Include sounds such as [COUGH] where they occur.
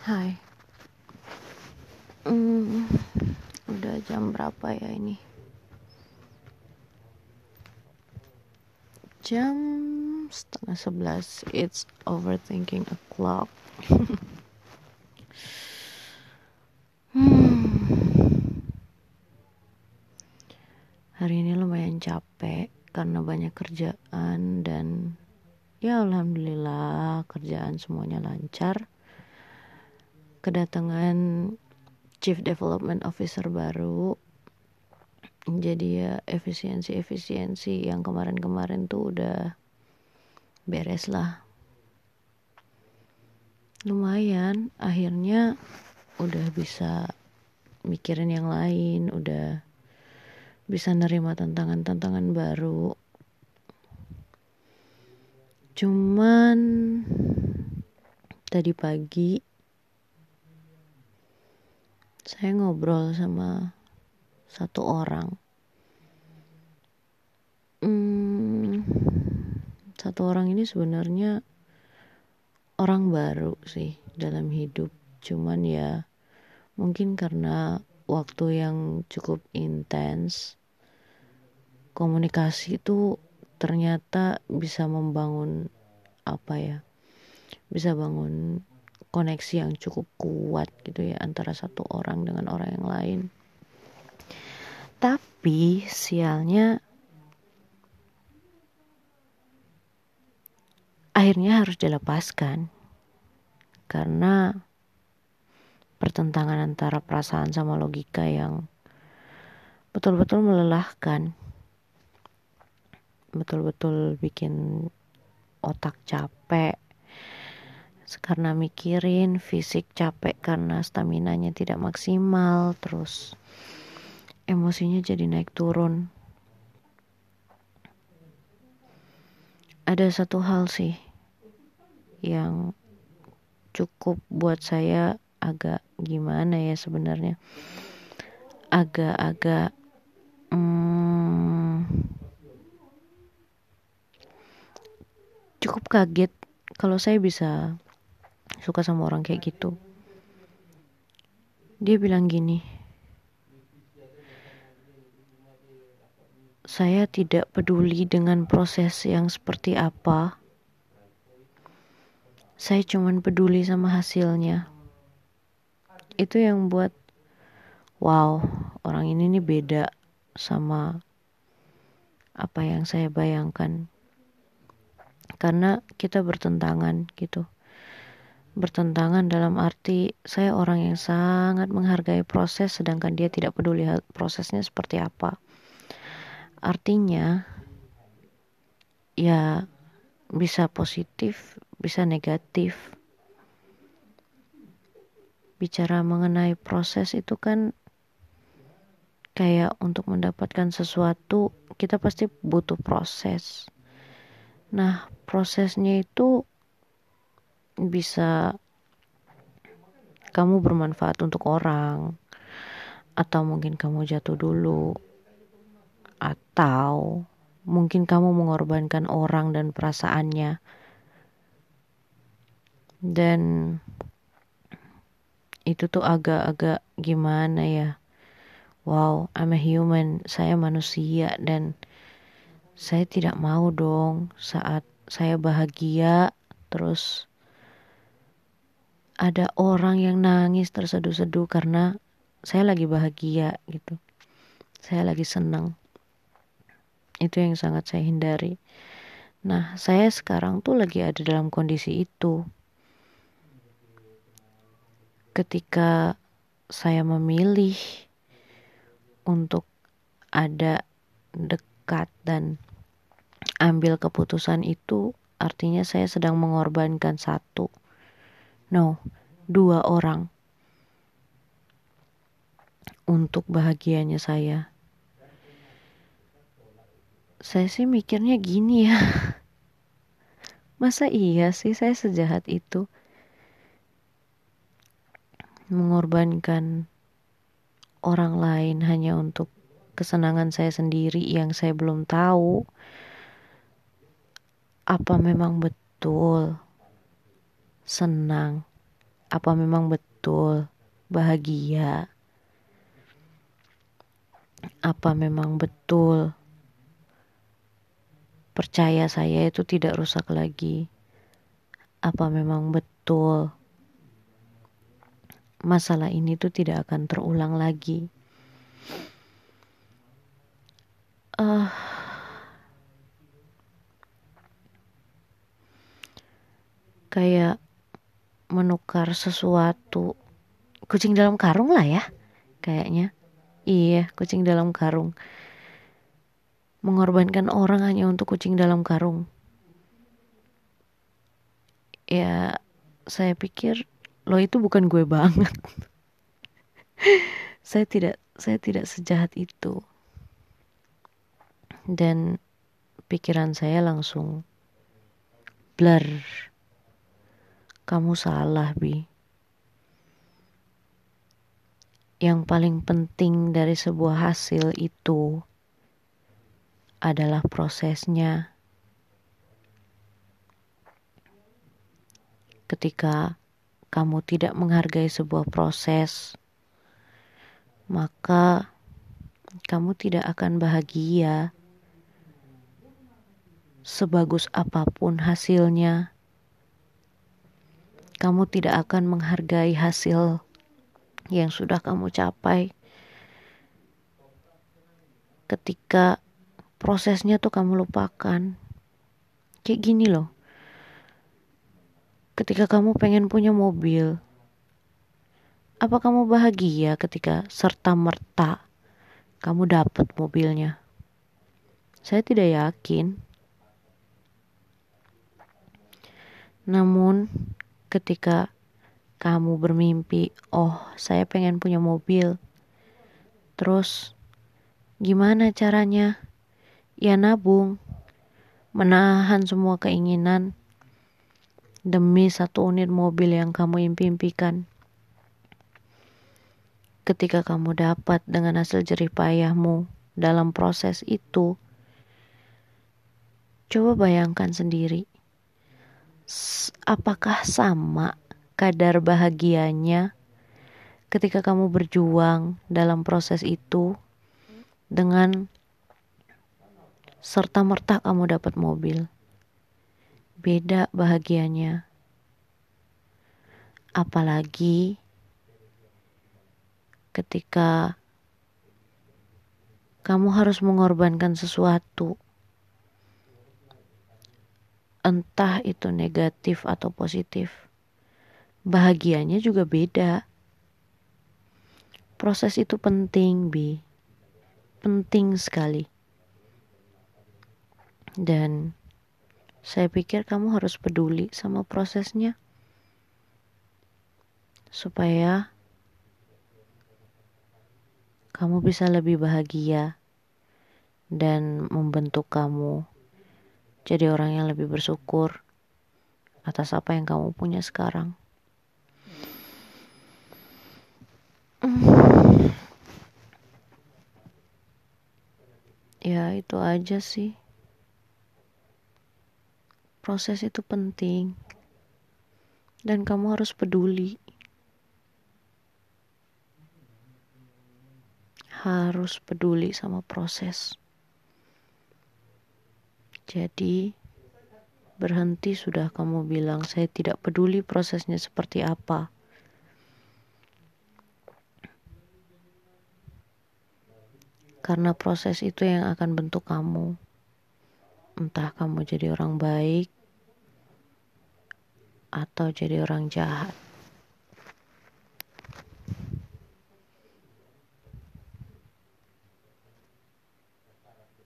Hai. Hmm, udah jam berapa ya ini? Jam setengah sebelas. It's overthinking o'clock. [LAUGHS] hmm. Hari ini lumayan capek karena banyak kerjaan dan ya alhamdulillah kerjaan semuanya lancar kedatangan Chief Development Officer baru. Jadi ya efisiensi-efisiensi yang kemarin-kemarin tuh udah beres lah. Lumayan akhirnya udah bisa mikirin yang lain udah bisa nerima tantangan-tantangan baru. Cuman tadi pagi saya ngobrol sama satu orang. Hmm, satu orang ini sebenarnya orang baru sih dalam hidup. Cuman ya mungkin karena waktu yang cukup intens komunikasi itu ternyata bisa membangun apa ya bisa bangun koneksi yang cukup kuat gitu ya antara satu orang dengan orang yang lain. Tapi sialnya akhirnya harus dilepaskan. Karena pertentangan antara perasaan sama logika yang betul-betul melelahkan. Betul-betul bikin otak capek karena mikirin fisik capek karena stamina-nya tidak maksimal terus emosinya jadi naik turun. Ada satu hal sih yang cukup buat saya agak gimana ya sebenarnya. Agak-agak hmm, cukup kaget kalau saya bisa suka sama orang kayak gitu. Dia bilang gini saya tidak peduli dengan proses yang seperti apa. Saya cuman peduli sama hasilnya. Itu yang buat wow orang ini nih beda sama apa yang saya bayangkan. Karena kita bertentangan gitu bertentangan dalam arti saya orang yang sangat menghargai proses sedangkan dia tidak peduli prosesnya seperti apa. Artinya ya bisa positif, bisa negatif. Bicara mengenai proses itu kan kayak untuk mendapatkan sesuatu kita pasti butuh proses. Nah, prosesnya itu bisa kamu bermanfaat untuk orang atau mungkin kamu jatuh dulu atau mungkin kamu mengorbankan orang dan perasaannya. Dan itu tuh agak-agak gimana ya? Wow I'm a human. Saya manusia dan saya tidak mau dong saat saya bahagia terus ada orang yang nangis terseduh-seduh karena saya lagi bahagia gitu. Saya lagi senang. Itu yang sangat saya hindari. Nah, saya sekarang tuh lagi ada dalam kondisi itu. Ketika saya memilih untuk ada dekat dan ambil keputusan itu, artinya saya sedang mengorbankan satu No, dua orang untuk bahagianya saya. Saya sih mikirnya gini ya. [LAUGHS] Masa iya sih saya sejahat itu? Mengorbankan orang lain hanya untuk kesenangan saya sendiri yang saya belum tahu. Apa memang betul? Senang Apa memang betul bahagia? Apa memang betul percaya saya itu tidak rusak lagi? Apa memang betul masalah ini tuh tidak akan terulang lagi? Uh, kayak menukar sesuatu. Kucing dalam karung lah ya kayaknya. Iya kucing dalam karung. Mengorbankan orang hanya untuk kucing dalam karung. Ya saya pikir lo itu bukan gue banget. [LAUGHS] Saya tidak saya tidak sejahat itu. Dan pikiran saya langsung blur kamu salah, Bi. Yang paling penting dari sebuah hasil itu adalah prosesnya. Ketika kamu tidak menghargai sebuah proses, maka kamu tidak akan bahagia. Sebagus apa pun hasilnya, kamu tidak akan menghargai hasil yang sudah kamu capai ketika prosesnya tuh kamu lupakan. Kayak gini loh. Ketika kamu pengen punya mobil, apa kamu bahagia ketika serta merta kamu dapat mobilnya? Saya tidak yakin. Namun, ketika kamu bermimpi, "Oh, saya pengen punya mobil." Terus, gimana caranya? Ya, nabung, menahan semua keinginan demi satu unit mobil yang kamu impikan. Ketika kamu dapat dengan hasil jerih payahmu dalam proses itu, coba bayangkan sendiri apakah sama kadar bahagianya ketika kamu berjuang dalam proses itu dengan serta merta kamu dapat mobil. Beda bahagianya. Apalagi ketika kamu harus mengorbankan sesuatu entah itu negatif atau positif. Bahagianya juga beda. Proses itu penting, Bi. Penting sekali. Dan saya pikir kamu harus peduli sama prosesnya. Supaya kamu bisa lebih bahagia dan membentuk kamu jadi orang yang lebih bersyukur atas apa yang kamu punya sekarang. Ya, itu aja sih. Proses itu penting, dan kamu harus peduli. Harus peduli sama proses. Jadi, berhenti sudah kamu bilang, saya tidak peduli prosesnya seperti apa. Karena proses itu yang akan bentuk kamu. Entah kamu jadi orang baik atau jadi orang jahat.